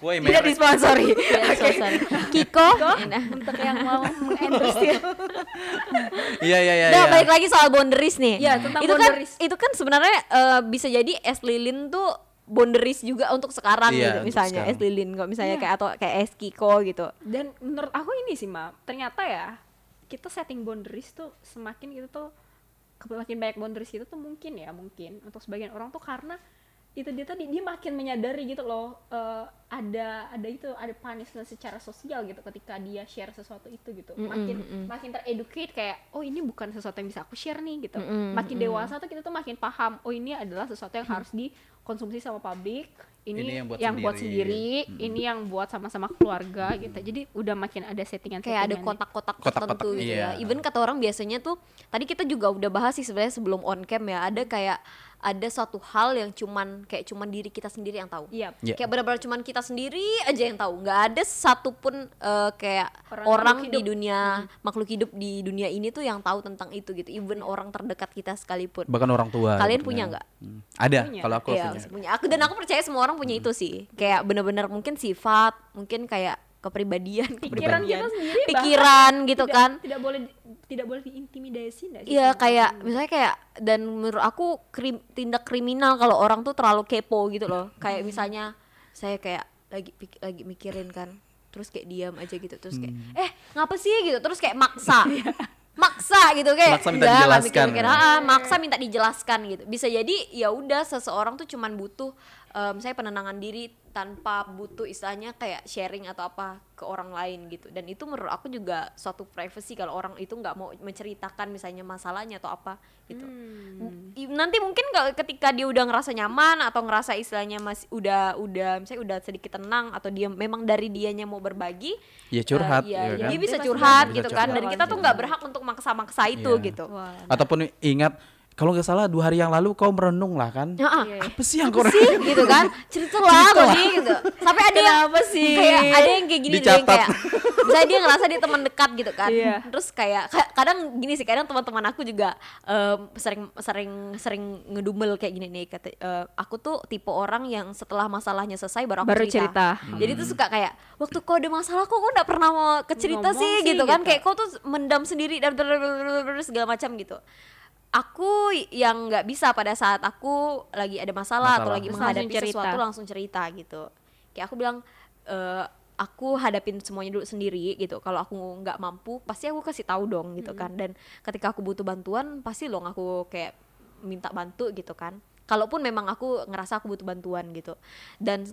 C: Woi,
A: tidak disponsori
B: so sorry. Kiko. Nah.
A: untuk yang mau endorse ya
C: Iya iya iya. Iya.
B: balik lagi soal boundaries nih.
A: Iya, tentang
B: itu kan itu kan sebenarnya eh, bisa jadi es lilin tuh boundaries juga untuk sekarang
C: Iya,
B: gitu
C: untuk
B: misalnya
C: sekarang.
B: es lilin kok misalnya
A: Iya.
B: kayak atau kayak es Kiko gitu.
A: dan menurut aku ini sih ma ternyata ya kita setting boundaries tuh semakin gitu tuh semakin banyak boundaries itu tuh mungkin ya mungkin. Untuk sebagian orang tuh karena itu dia tadi dia makin menyadari gitu loh eh, ada ada itu ada punishment secara sosial gitu ketika dia share sesuatu itu gitu. Makin makin tereducate kayak oh ini bukan sesuatu yang bisa aku share nih gitu.
B: Mm-mm,
A: makin dewasa tuh kita tuh makin paham oh ini adalah sesuatu yang harus dikonsumsi sama publik ini,
C: Ini yang buat
A: yang buat
C: sendiri.
A: sendiri ini yang buat sama-sama keluarga gitu jadi udah makin ada settingan
B: kayak ada kotak-kotak
C: Kotak-kotak,
B: tertentu gitu
C: iya.
B: ya. Even kata orang biasanya tuh tadi kita juga udah bahas sih sebenarnya sebelum on cam ya ada kayak ada satu hal yang cuman kayak cuman diri kita sendiri yang tahu.
A: Iya.
C: Iya.
B: Kayak benar-benar cuman kita sendiri aja yang tahu. nggak ada satupun eh, kayak
A: Orang
B: orang, di
A: hidup.
B: dunia makhluk hidup di dunia ini tuh yang tahu tentang itu gitu. Even orang terdekat kita sekalipun.
C: Bahkan orang tua.
B: Kalian
C: gitu
B: punya
C: kan.
B: nggak?
C: Hmm. Ada.
A: Punya.
C: Kalau aku
B: Iya,
C: punya.
B: punya. Aku dan aku percaya semua orang punya itu sih. Kayak bener-bener mungkin sifat, mungkin kayak kepribadian,
A: pikiran kita
B: kepribadian.
A: sendiri bahkan
B: pikiran gitu
A: tidak-
B: kan.
A: tidak boleh tidak boleh diintimidasi nggak sih
B: Iya kayak misalnya kayak dan menurut aku krim- tindak kriminal kalau orang tuh terlalu kepo gitu loh. Kayak misalnya saya kayak lagi pik- lagi mikirin kan, terus kayak diam aja gitu terus kayak eh ngapa sih gitu terus kayak maksa. maksa gitu kayak
C: Maksa minta
B: "Enggak, nggak
C: dijelaskan."
B: mikir-mikir, "Ah, maksa minta dijelaskan gitu bisa jadi ya udah seseorang tuh cuman butuh em, saya penenangan diri tanpa butuh istilahnya kayak sharing atau apa ke orang lain gitu dan itu menurut aku juga suatu privacy kalau orang itu nggak mau menceritakan misalnya masalahnya atau apa gitu
A: Hmm.
B: Nanti mungkin kalau ketika dia udah ngerasa nyaman atau ngerasa istilahnya masih udah udah misalnya udah sedikit tenang atau dia memang dari dianya mau berbagi
C: Ya curhat,
B: eh, iya,
C: ya kan?
B: dia bisa
A: Dia pasti
B: curhat
C: bisa
B: gitu kan dan
C: curhat.
B: kita tuh nggak berhak untuk maksa-maksa itu
C: Iya.
B: gitu
A: Wah,
C: Ataupun ingat kalau nggak salah dua hari yang lalu kau merenung lah kan?
B: Ya, ah.
C: Apa sih yang kau
B: sih gitu kan cerita lah tadi gitu sampai ada yang
A: Kenapa sih?
B: kayak ada yang kayak gini deh yang
C: Dicatat.
B: kayak misalnya dia ngerasa dia teman dekat gitu kan
A: Iya.
B: terus kayak ka- kadang gini sih kadang teman-teman aku juga em, sering sering sering ngedumel kayak gini nih kata eh, aku tuh tipe orang yang setelah masalahnya selesai baru aku
A: Baru
B: cerita,
A: cerita.
B: jadi tuh suka kayak waktu kau ada masalah kok kau nggak pernah mau ke cerita
A: Ngomong
B: sih
A: sih,
B: gitu kan
A: gitu.
B: kayak kau tuh mendam sendiri dan segala macam gitu aku yang nggak bisa pada saat aku lagi ada masalah, atau
C: Masalah.
B: lagi
A: Terus
B: menghadapi
A: langsung cerita.
B: sesuatu langsung cerita gitu. Kayak aku bilang eh, aku hadapin semuanya dulu sendiri gitu. Kalau aku nggak mampu pasti aku kasih tahu dong gitu kan. Dan ketika aku butuh bantuan pasti loh aku kayak minta bantu gitu kan. Kalaupun memang aku ngerasa aku butuh bantuan gitu. Dan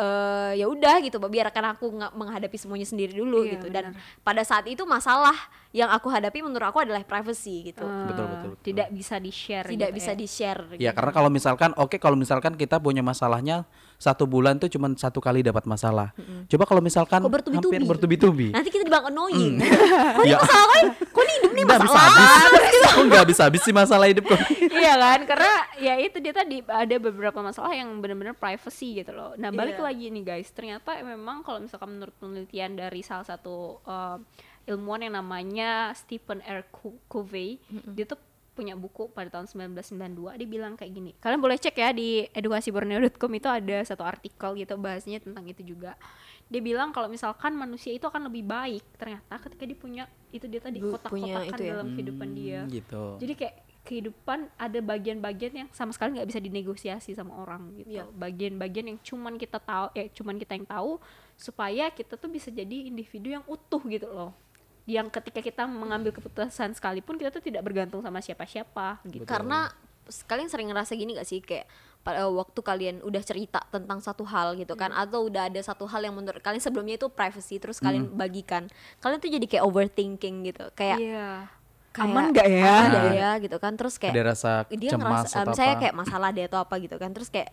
B: eh ya udah gitu biarkan aku nggak menghadapi semuanya sendiri dulu
A: Iya,
B: gitu dan
A: benar.
B: pada saat itu masalah yang aku hadapi menurut aku adalah privacy gitu
A: Eh,
C: Betul, betul, betul.
A: tidak bisa di share
B: tidak
A: gitu
B: bisa
A: ya.
B: di share
C: Ya karena kalau misalkan oke kalau misalkan kita punya masalahnya satu bulan tuh cuma satu kali dapat masalah. Coba kalau misalkan
B: Kok bertubi-tubi?
C: hampir bertubi-tubi.
B: nanti kita dibilang annoying.
C: Hmm. ya,
B: masalah kan kok ini hidup nih
C: nggak bisa
B: masalah?
C: habis. Kok nggak bisa habis sih masalah hidup kok.
A: iya kan? Karena ya itu dia tadi ada beberapa masalah yang benar-benar privacy gitu loh. Nah balik
B: Iya.
A: lagi nih guys. Ternyata memang kalau misalkan menurut penelitian dari salah satu uh, ilmuwan yang namanya Stephen R. Co- Covey dia tuh punya buku pada tahun 1992 dia bilang kayak gini. Kalian boleh cek ya di edukasiborneo.com itu ada satu artikel gitu bahasnya tentang itu juga dia bilang kalau misalkan manusia itu akan lebih baik ternyata ketika dia punya itu dia tadi kotak-kotakan
B: ya.
A: dalam kehidupan dia
C: Gitu.
A: jadi kayak kehidupan ada bagian-bagian yang sama sekali nggak bisa dinegosiasi sama orang gitu
B: Iya.
A: bagian-bagian yang cuman kita tahu ya cuman kita yang tahu supaya kita tuh bisa jadi individu yang utuh gitu loh yang ketika kita mengambil keputusan sekalipun kita tuh tidak bergantung sama siapa-siapa gitu
B: karena s- kalian sering ngerasa gini gak sih kayak waktu kalian udah cerita tentang satu hal gitu kan atau udah ada satu hal yang menurut kalian sebelumnya itu privacy terus kalian bagikan kalian tuh jadi kayak overthinking gitu kayak
A: Iya.
B: kayak,
A: aman nggak ya?
B: aman nggak ya gitu kan terus kayak
C: ada rasa
B: dia
C: cemas
B: ngerasa
C: atau
B: saya
C: apa?
B: kayak masalah dia atau apa gitu kan terus kayak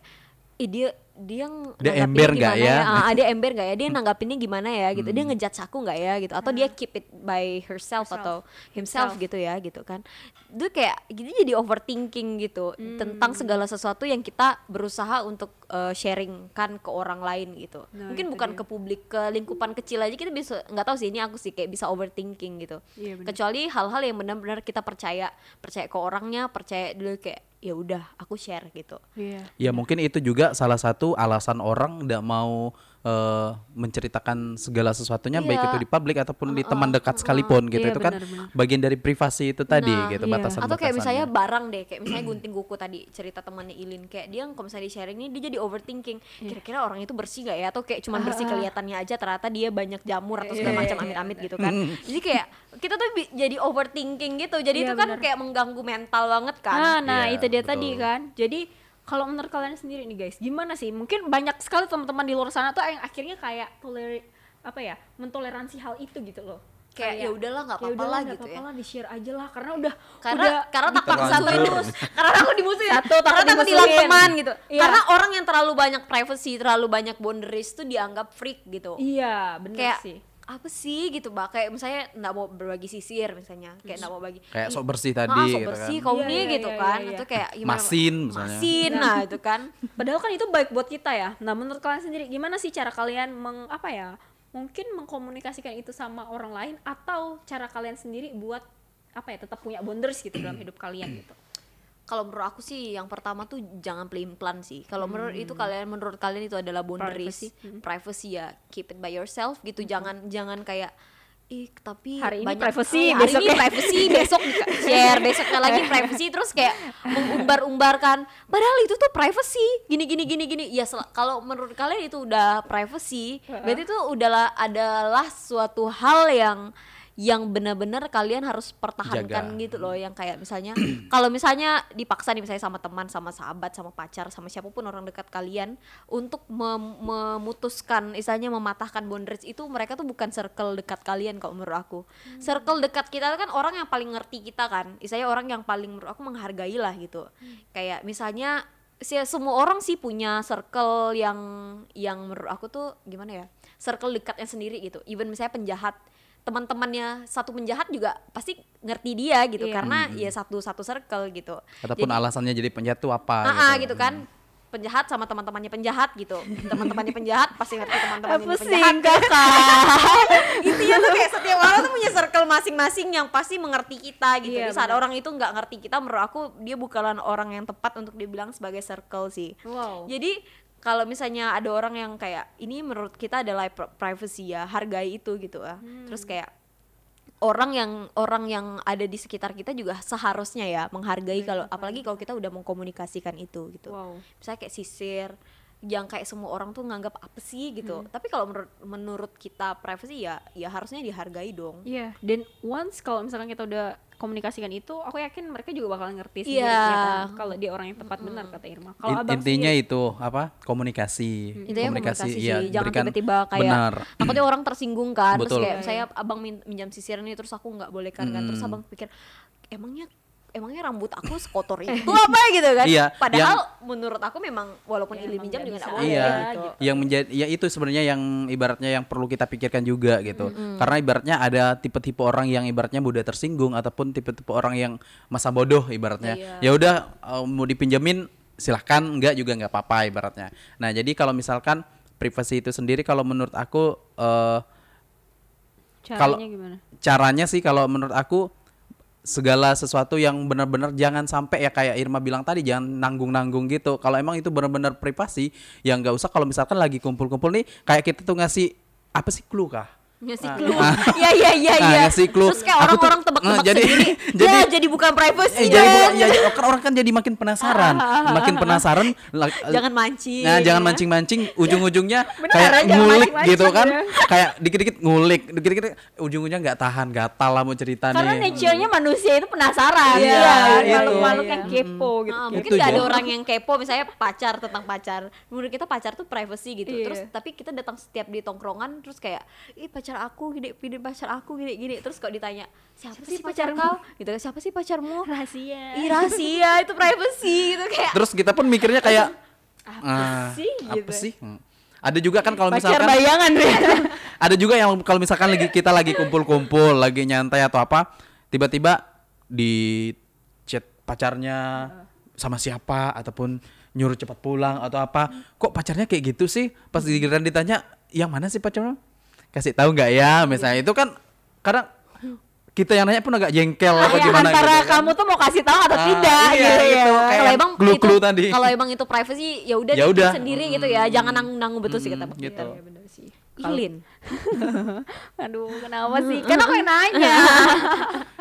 B: dia dia nanggapinnya
C: ember nggak
B: gimana
C: ya?
B: Ah, dia ember nggak ya? Dia nanggapinnya gimana ya? Gitu. Dia ngejudge aku nggak ya? Gitu. Atau dia keep it by herself,
A: Herself.
B: atau himself,
A: Himself.
B: gitu ya? Gitu kan. Itu kayak jadi jadi overthinking gitu tentang segala sesuatu yang kita berusaha untuk uh, sharingkan ke orang lain gitu.
A: Nah,
B: mungkin bukan
A: dia.
B: ke publik ke lingkupan kecil aja. Kita bisa nggak tahu sih ini aku sih kayak bisa overthinking gitu.
A: Iya, bener.
B: kecuali hal-hal yang benar-benar kita percaya. Percaya ke orangnya percaya dulu kayak ya udah aku share gitu.
A: Iya.
C: Ya mungkin itu juga salah satu alasan orang tidak mau eh, menceritakan segala sesuatunya baik
B: Iya.
C: itu di publik ataupun di teman dekat sekalipun gitu.
A: Iya,
C: itu kan
A: benar-benar.
C: bagian dari privasi itu tadi
B: Nah,
C: gitu
A: iya.
C: batasan
B: atau kayak misalnya barang deh kayak misalnya gunting kuku tadi cerita temannya Ilin kayak dia kalau misalnya di sharing ini dia jadi overthinking
A: Iya.
B: kira-kira orang itu bersih gak ya atau kayak cuman bersih kelihatannya aja ternyata dia banyak jamur atau segala
A: Iya,
B: macam amit-amit gitu kan jadi kayak kita tuh jadi overthinking gitu jadi
A: Iya,
B: itu kan
A: benar.
B: kayak mengganggu mental banget kan
A: Ah, nah
C: Iya,
A: itu dia
C: betul.
A: tadi kan. Jadi kalau menurut kalian sendiri nih guys, gimana sih? Mungkin banyak sekali teman-teman di luar sana tuh yang akhirnya kayak toleri apa ya, mentoleransi hal itu gitu loh.
B: Kayak, "Ya udahlah, nggak
A: "Ya
B: apa-apa lah," gitu ya.
A: apa-apa lah, di-share aja lah karena udah
B: karena
A: udah
B: karena
C: Terlanjur.
B: satu terus karena takut dimusuhin
A: Satu,
B: karena
A: dimusuhin.
B: hilang teman gitu
A: Iya.
B: karena orang yang terlalu banyak privacy terlalu banyak boundaries tuh dianggap freak gitu
A: Iya, bener
B: kayak
A: sih.
B: Apa sih gitu mbak kayak misalnya nggak mau berbagi sisir misalnya kayak nggak mau bagi
C: kayak sok
B: "Ih,
C: bersih
B: ah,
C: tadi
B: sok
C: gitu
B: bersih
C: kan.
B: kau
A: Iya, iya,
B: gitu
A: iya,
B: kan
A: iya,
B: itu
A: iya.
B: kayak gimana
C: Masin misalnya.
B: masin nah itu kan
A: Padahal kan itu baik buat kita ya. Nah, menurut kalian sendiri gimana sih cara kalian meng apa ya? Mungkin mengkomunikasikan itu sama orang lain atau cara kalian sendiri buat apa ya tetap punya boundaries gitu dalam hidup kalian gitu.
B: Kalau menurut aku sih yang pertama tuh jangan pelin pelan sih. Kalau menurut itu kalian menurut kalian itu adalah boundaries
A: Privacy.
B: privacy, ya keep it by yourself gitu. Jangan jangan kayak ih tapi
A: Hari ini
B: banyak
A: privacy,
B: eh, hari
A: besoknya-
B: ini privacy besok share besoknya lagi privacy terus kayak mengumbar-umbarkan padahal itu tuh privacy. Gini gini gini gini. Ya kalau menurut kalian itu udah privacy berarti itu udahlah adalah suatu hal yang yang benar-benar kalian harus pertahankan
C: Jaga.
B: gitu loh. Yang kayak misalnya kalau misalnya dipaksa nih misalnya sama teman sama sahabat sama pacar sama siapa pun orang dekat kalian untuk mem- memutuskan misalnya mematahkan boundaries itu mereka tuh bukan circle dekat kalian kalau menurut aku. Circle dekat kita kan orang yang paling ngerti kita kan. Misalnya orang yang paling menurut aku menghargai lah gitu. Kayak misalnya si semua orang sih punya circle yang yang menurut aku tuh gimana ya? Circle dekatnya sendiri gitu. Even misalnya penjahat teman-temannya satu penjahat juga pasti ngerti dia gitu.
A: Iya.
B: karena ya satu satu circle gitu.
C: Ataupun
B: Jadi-
C: alasannya jadi penjahat tuh apa
B: Ah, ah, gitu. kan. Penjahat sama teman-temannya penjahat gitu. Teman-temannya penjahat pasti ngerti teman-temannya penjahat. kakak intinya tuh kayak setiap orang tuh punya circle masing-masing yang pasti mengerti kita gitu.
A: Iya,
B: Di saat orang itu nggak ngerti kita menurut aku dia bukanlah orang yang tepat untuk dibilang sebagai circle sih.
A: Wow.
B: jadi kalau misalnya ada orang yang kayak ini menurut kita adalah pri- privacy ya hargai itu gitu ya. Terus kayak orang yang orang yang ada di sekitar kita juga seharusnya ya menghargai kalau apalagi kalau kita udah mengkomunikasikan itu gitu.
A: Wow.
B: misalnya kayak sisir yang kayak semua orang tuh nganggap apa sih gitu tapi kalau menurut menurut kita privacy ya ya harusnya dihargai dong
A: Iya, dan once kalau misalkan kita udah komunikasikan itu, aku yakin mereka juga bakal ngerti
B: Iya.
A: ya kan? kalau dia orang yang tepat benar kata Irma. Kalau
C: In-
A: abang
C: intinya
A: sendiri-
C: itu apa komunikasi
B: Intinya komunikasi,
C: iya,
B: sih, jangan
C: berikan
B: tiba-tiba kayak
C: benar
B: takutnya orang tersinggung kan, terus
C: Betul.
B: kayak
A: Iya,
B: saya abang min- minjam sisir nih terus aku nggak boleh kan, kan. terus
C: Mm.
B: abang pikir emangnya emangnya rambut aku sekotor itu apa gitu kan?
C: Iya,
B: Padahal menurut aku memang walaupun
A: Ya, emang
B: minjam juga nggak boleh
C: iya
B: gitu.
C: yang menjadi ya itu sebenarnya yang ibaratnya yang perlu kita pikirkan juga gitu karena ibaratnya ada tipe-tipe orang yang ibaratnya mudah tersinggung ataupun tipe-tipe orang yang masa bodoh ibaratnya
B: Iya.
C: ya udah eh, mau dipinjemin silahkan enggak juga nggak apa-apa ibaratnya nah jadi kalau misalkan privasi itu sendiri kalau menurut aku eh,
A: caranya
C: kalau-
A: gimana?
C: caranya sih kalau menurut aku segala sesuatu yang benar-benar jangan sampai ya kayak Irma bilang tadi jangan nanggung-nanggung gitu. Kalau emang itu benar-benar privasi, ya nggak usah kalau misalkan lagi kumpul-kumpul nih kayak kita tuh ngasih apa sih clue kah?
B: Ngasih
C: Ah.
B: clue
C: Ah.
B: iya iya iya
C: Ah,
B: iya
C: ngasih clue.
B: terus kayak orang-orang tebak-tebak
C: Ah, jadi-
B: sendiri
C: jadi-
B: ya jadi bukan privacy
C: Eh, jadi
B: ya.
C: bukan, ya, ya, orang kan jadi makin penasaran, makin penasaran.
B: jangan mancing
C: Nah, jangan mancing-mancing, ujung-ujungnya kayak ngulik
A: mancing-mancing
C: gitu kan.
A: ya.
C: Kayak dikit-dikit ngulik, dikit-dikit ujung-ujungnya nggak tahan, gatal lah mau cerita
A: Karena
C: nih.
A: nature-nya manusia itu penasaran.
C: Iya,
A: Iya,
C: itu.
A: makhluk-makhluk
B: Iya.
A: yang kepo gitu.
B: Ah,
A: kepo.
B: mungkin nggak ada
C: ya.
B: orang yang kepo misalnya pacar tentang pacar menurut kita pacar tuh privacy gitu
A: Iya.
B: terus tapi kita datang setiap di tongkrongan terus kayak ih pacar aku gini gini pacar aku gini gini terus kok ditanya siapa, sih pacar
A: pacarmu?"
B: kau gitu siapa sih pacarmu
A: rahasia.
B: Ih rahasia itu privacy gitu kayak
C: Terus kita pun mikirnya kayak ah,
A: sih,
C: Apa
A: gitu.
C: sih? Hmm. Ada juga kan kalau
A: Pacar
C: misalkan
A: bayangan
C: ada juga yang kalau misalkan lagi kita lagi kumpul-kumpul, lagi nyantai atau apa, tiba-tiba di chat pacarnya sama siapa ataupun nyuruh cepat pulang atau apa. Kok pacarnya kayak gitu sih? Pas giliran ditanya, "Yang mana sih pacarnya?" Kasih tahu nggak ya? Misalnya itu kan kadang kita yang nanya pun agak jengkel apa
A: Ya,
C: gimana
A: antara
C: gitu kan.
A: kamu tuh mau kasih tahu atau
C: Ah,
A: tidak
C: iya,
A: gitu ya.
C: gitu.
B: Kalau emang
C: clue-clue
B: itu
C: tadi.
B: kalau emang itu privacy ya udah
C: Ya
B: sendiri gitu ya jangan nanggung nanggung betul sih kata Bang
C: gitu.
A: Iya, bener sih.
B: Ilin
A: Aduh, kenapa sih? Kan aku yang nanya.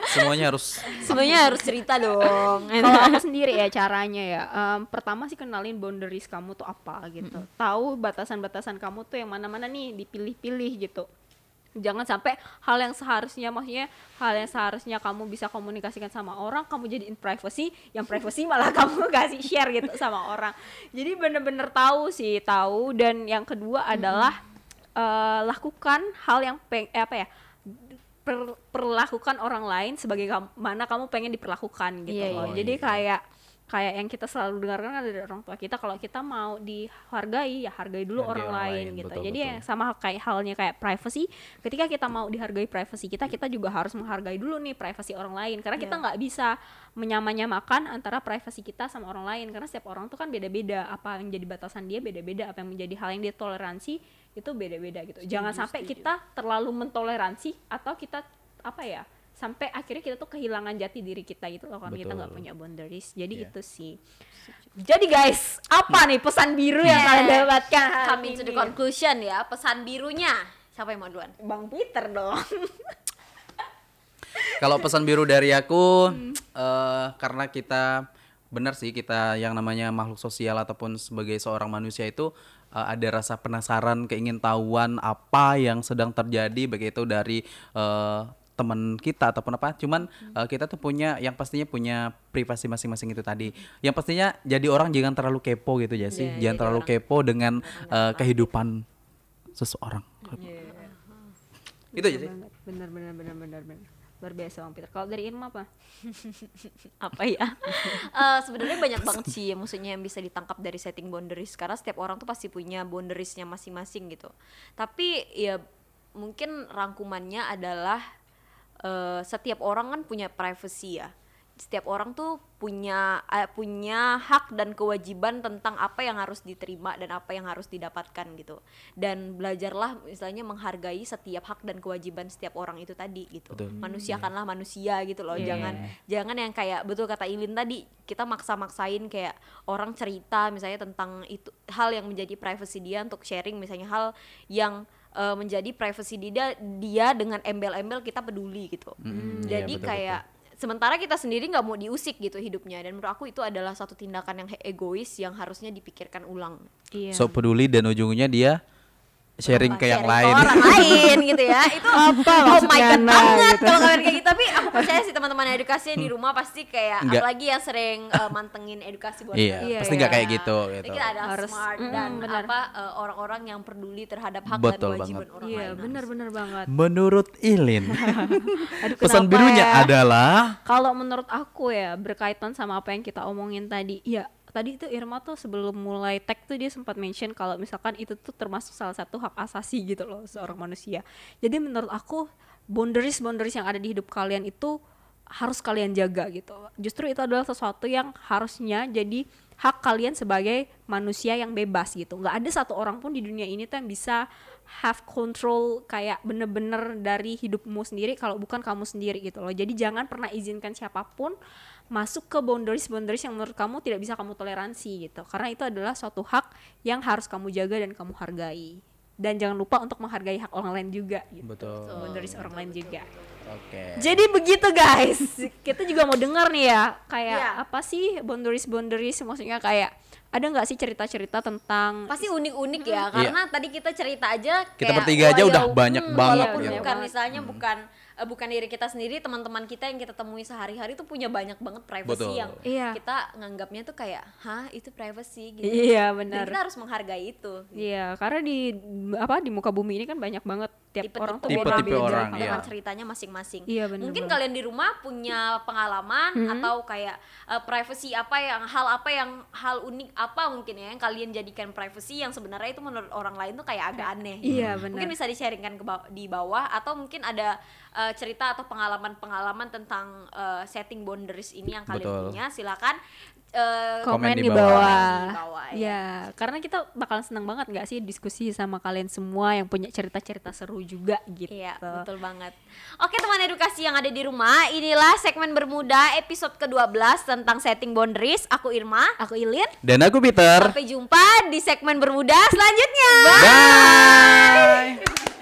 C: Semuanya harus
B: sebenarnya harus cerita dong
A: Kalau aku sendiri ya caranya ya, em, pertama sih kenalin boundaries kamu tuh apa gitu. Tahu batasan-batasan kamu tuh yang mana-mana nih dipilih-pilih gitu. Jangan sampai hal yang seharusnya maksudnya hal yang seharusnya kamu bisa komunikasikan sama orang kamu jadiin privacy, yang privacy malah kamu kasih share gitu sama orang. Jadi bener-bener tahu sih, tahu dan yang kedua adalah eh, lakukan hal yang peng eh, apa ya? per- perlakukan orang lain sebagai kam- mana kamu pengen diperlakukan gitu
B: Iya,
A: loh.
C: iya.
A: Jadi
C: Oh, iya.
A: kayak kayak yang kita selalu dengarkan kan dari orang tua kita kalau kita mau dihargai ya hargai dulu
C: Hargai
A: orang,
C: orang
A: lain,
C: lain,
A: gitu.
C: betul,
A: Jadi
C: betul.
A: sama kayak halnya kayak privacy, ketika kita mau dihargai privacy kita, kita juga harus menghargai dulu nih privacy orang lain karena kita
B: Iya.
A: nggak bisa menyamanyamakan antara privacy kita sama orang lain karena setiap orang tuh kan beda-beda apa yang jadi batasan dia beda-beda apa yang menjadi hal yang dia toleransi itu beda-beda gitu. Jangan sampai kita terlalu mentoleransi atau kita apa ya sampai akhirnya kita tuh kehilangan jati diri kita gitu loh karena kita nggak punya boundaries. Jadi
C: Iya.
A: itu sih. Jadi guys, apa nih pesan biru yang
B: Yeah.
A: kalian dapatkan hari
B: coming to the conclusion ya pesan birunya siapa yang mau duluan
A: Bang Peter dong.
C: Kalau pesan biru dari aku, eh, karena kita benar sih kita yang namanya makhluk sosial ataupun sebagai seorang manusia itu eh, ada rasa penasaran, keingintahuan apa yang sedang terjadi, baik itu dari eh, teman kita ataupun apa. Cuman eh, kita tuh punya yang pastinya punya privasi masing-masing itu tadi. Yang pastinya jadi orang jangan terlalu kepo gitu ya sih,
B: Iya,
C: jangan terlalu kepo dengan eh, kehidupan seseorang. Itu aja sih.
A: Bener bener bener bener. Luar biasa Bang Peter. Kalau dari Irma apa?
B: apa ya Eh, sebenarnya banyak banget sih ya, maksudnya yang bisa ditangkap dari setting boundaries karena setiap orang tuh pasti punya boundariesnya masing-masing gitu tapi ya mungkin rangkumannya adalah eh, setiap orang kan punya privacy ya setiap orang tuh punya eh, punya hak dan kewajiban tentang apa yang harus diterima dan apa yang harus didapatkan gitu. Dan belajarlah misalnya menghargai setiap hak dan kewajiban setiap orang itu tadi gitu.
C: Betul.
B: manusiakanlah manusia gitu loh.
A: Iya.
B: jangan jangan yang kayak betul kata Ilin tadi kita maksa-maksain kayak orang cerita misalnya tentang itu hal yang menjadi privacy dia untuk sharing misalnya hal yang eh, menjadi privacy dia dia dengan embel-embel kita peduli gitu.
C: Mm, iya,
B: jadi
C: betul,
B: kayak sementara kita sendiri nggak mau diusik gitu hidupnya dan menurut aku itu adalah satu tindakan yang egois yang harusnya dipikirkan ulang
A: Iya.
C: So peduli dan ujungnya dia sharing ke yang
B: Sharing
C: lain.
B: ke orang lain gitu ya itu
A: Apa
B: oh my god
A: Nah,
B: banget
A: gitu.
B: kalau kalian kayak gitu tapi aku percaya sih teman-teman edukasi di rumah pasti kayak
C: Enggak.
B: apalagi yang sering eh, mantengin edukasi buat
C: Iya,
B: kalian.
C: pasti nggak kayak gitu,
B: Jadi
C: gitu.
B: kita ada
A: Harus-
B: smart
A: Mm,
B: dan
A: benar.
B: apa eh, orang-orang yang peduli terhadap hak
C: Betul
B: dan kewajiban
C: banget.
B: orang
A: Iya,
B: lain
A: bener bener banget.
C: Menurut Ilin,
A: Aduh,
C: pesan birunya
A: ya?
C: adalah
A: Kalau menurut aku ya berkaitan sama apa yang kita omongin tadi, ya tadi itu Irma tuh sebelum mulai tag tuh dia sempat mention kalau misalkan itu tuh termasuk salah satu hak asasi gitu loh seorang manusia. Jadi menurut aku boundaries boundaries yang ada di hidup kalian itu harus kalian jaga gitu. Justru itu adalah sesuatu yang harusnya jadi hak kalian sebagai manusia yang bebas gitu. nggak ada satu orang pun di dunia ini tuh yang bisa have control kayak bener-bener dari hidupmu sendiri kalau bukan kamu sendiri gitu loh. Jadi jangan pernah izinkan siapa pun masuk ke boundaries-boundaries yang menurut kamu tidak bisa kamu toleransi gitu. Karena itu adalah suatu hak yang harus kamu jaga dan kamu hargai. dan jangan lupa untuk menghargai hak orang lain juga gitu.
C: Betul.
A: Boundaries orang lain juga.
C: Oke.
A: Jadi begitu guys. Kita juga mau dengar nih ya, kayak
B: Iya.
A: apa sih boundaries boundaries maksudnya kayak ada nggak sih cerita-cerita tentang
B: pasti unik-unik ya karena tadi kita cerita aja
C: Kita
B: kayak,
C: bertiga aja udah
B: ya,
C: banyak
B: hmm,
C: banget
B: walaupun
A: gitu.
B: bukan misalnya bukan eh, bukan diri kita sendiri teman-teman kita yang kita temui sehari-hari tuh punya banyak banget privacy
C: Betul.
B: yang
A: Iya.
B: kita nganggapnya tuh kayak hah itu privacy gitu
A: Iya
B: Dan
A: benar.
B: kita harus menghargai itu
A: Iya, karena di apa di muka bumi ini kan banyak banget tiap
B: tipe-tipe
A: orang tuh beda-beda.
C: orang,
B: dengan
C: iya.
B: ceritanya masing-masing.
A: Iya, bener
B: Mungkin
A: banget.
B: kalian di rumah punya pengalaman atau kayak eh, privacy apa yang hal apa yang hal unik apa mungkin ya yang kalian jadikan privacy yang sebenarnya itu menurut orang lain tuh kayak agak aneh.
A: Iya,
B: gitu.
A: benar.
B: Mungkin bisa di-sharingkan ke baw- di bawah atau mungkin ada eh, cerita atau pengalaman-pengalaman tentang eh, setting boundaries ini yang kalian
C: Betul.
B: punya. Silakan eh,
A: komen,
C: Komen
A: di
C: di bawah.
B: Di bawah, ya.
A: ya, karena kita bakalan seneng banget nggak sih diskusi sama kalian semua yang punya cerita-cerita seru juga gitu.
B: Iya, betul banget. Oke, teman edukasi yang ada di rumah, inilah segmen bermuda episode ke-12 tentang setting boundaries. Aku Irma, aku Ilin.
C: Dan aku Peter.
B: Sampai jumpa di segmen bermuda selanjutnya.
C: Bye.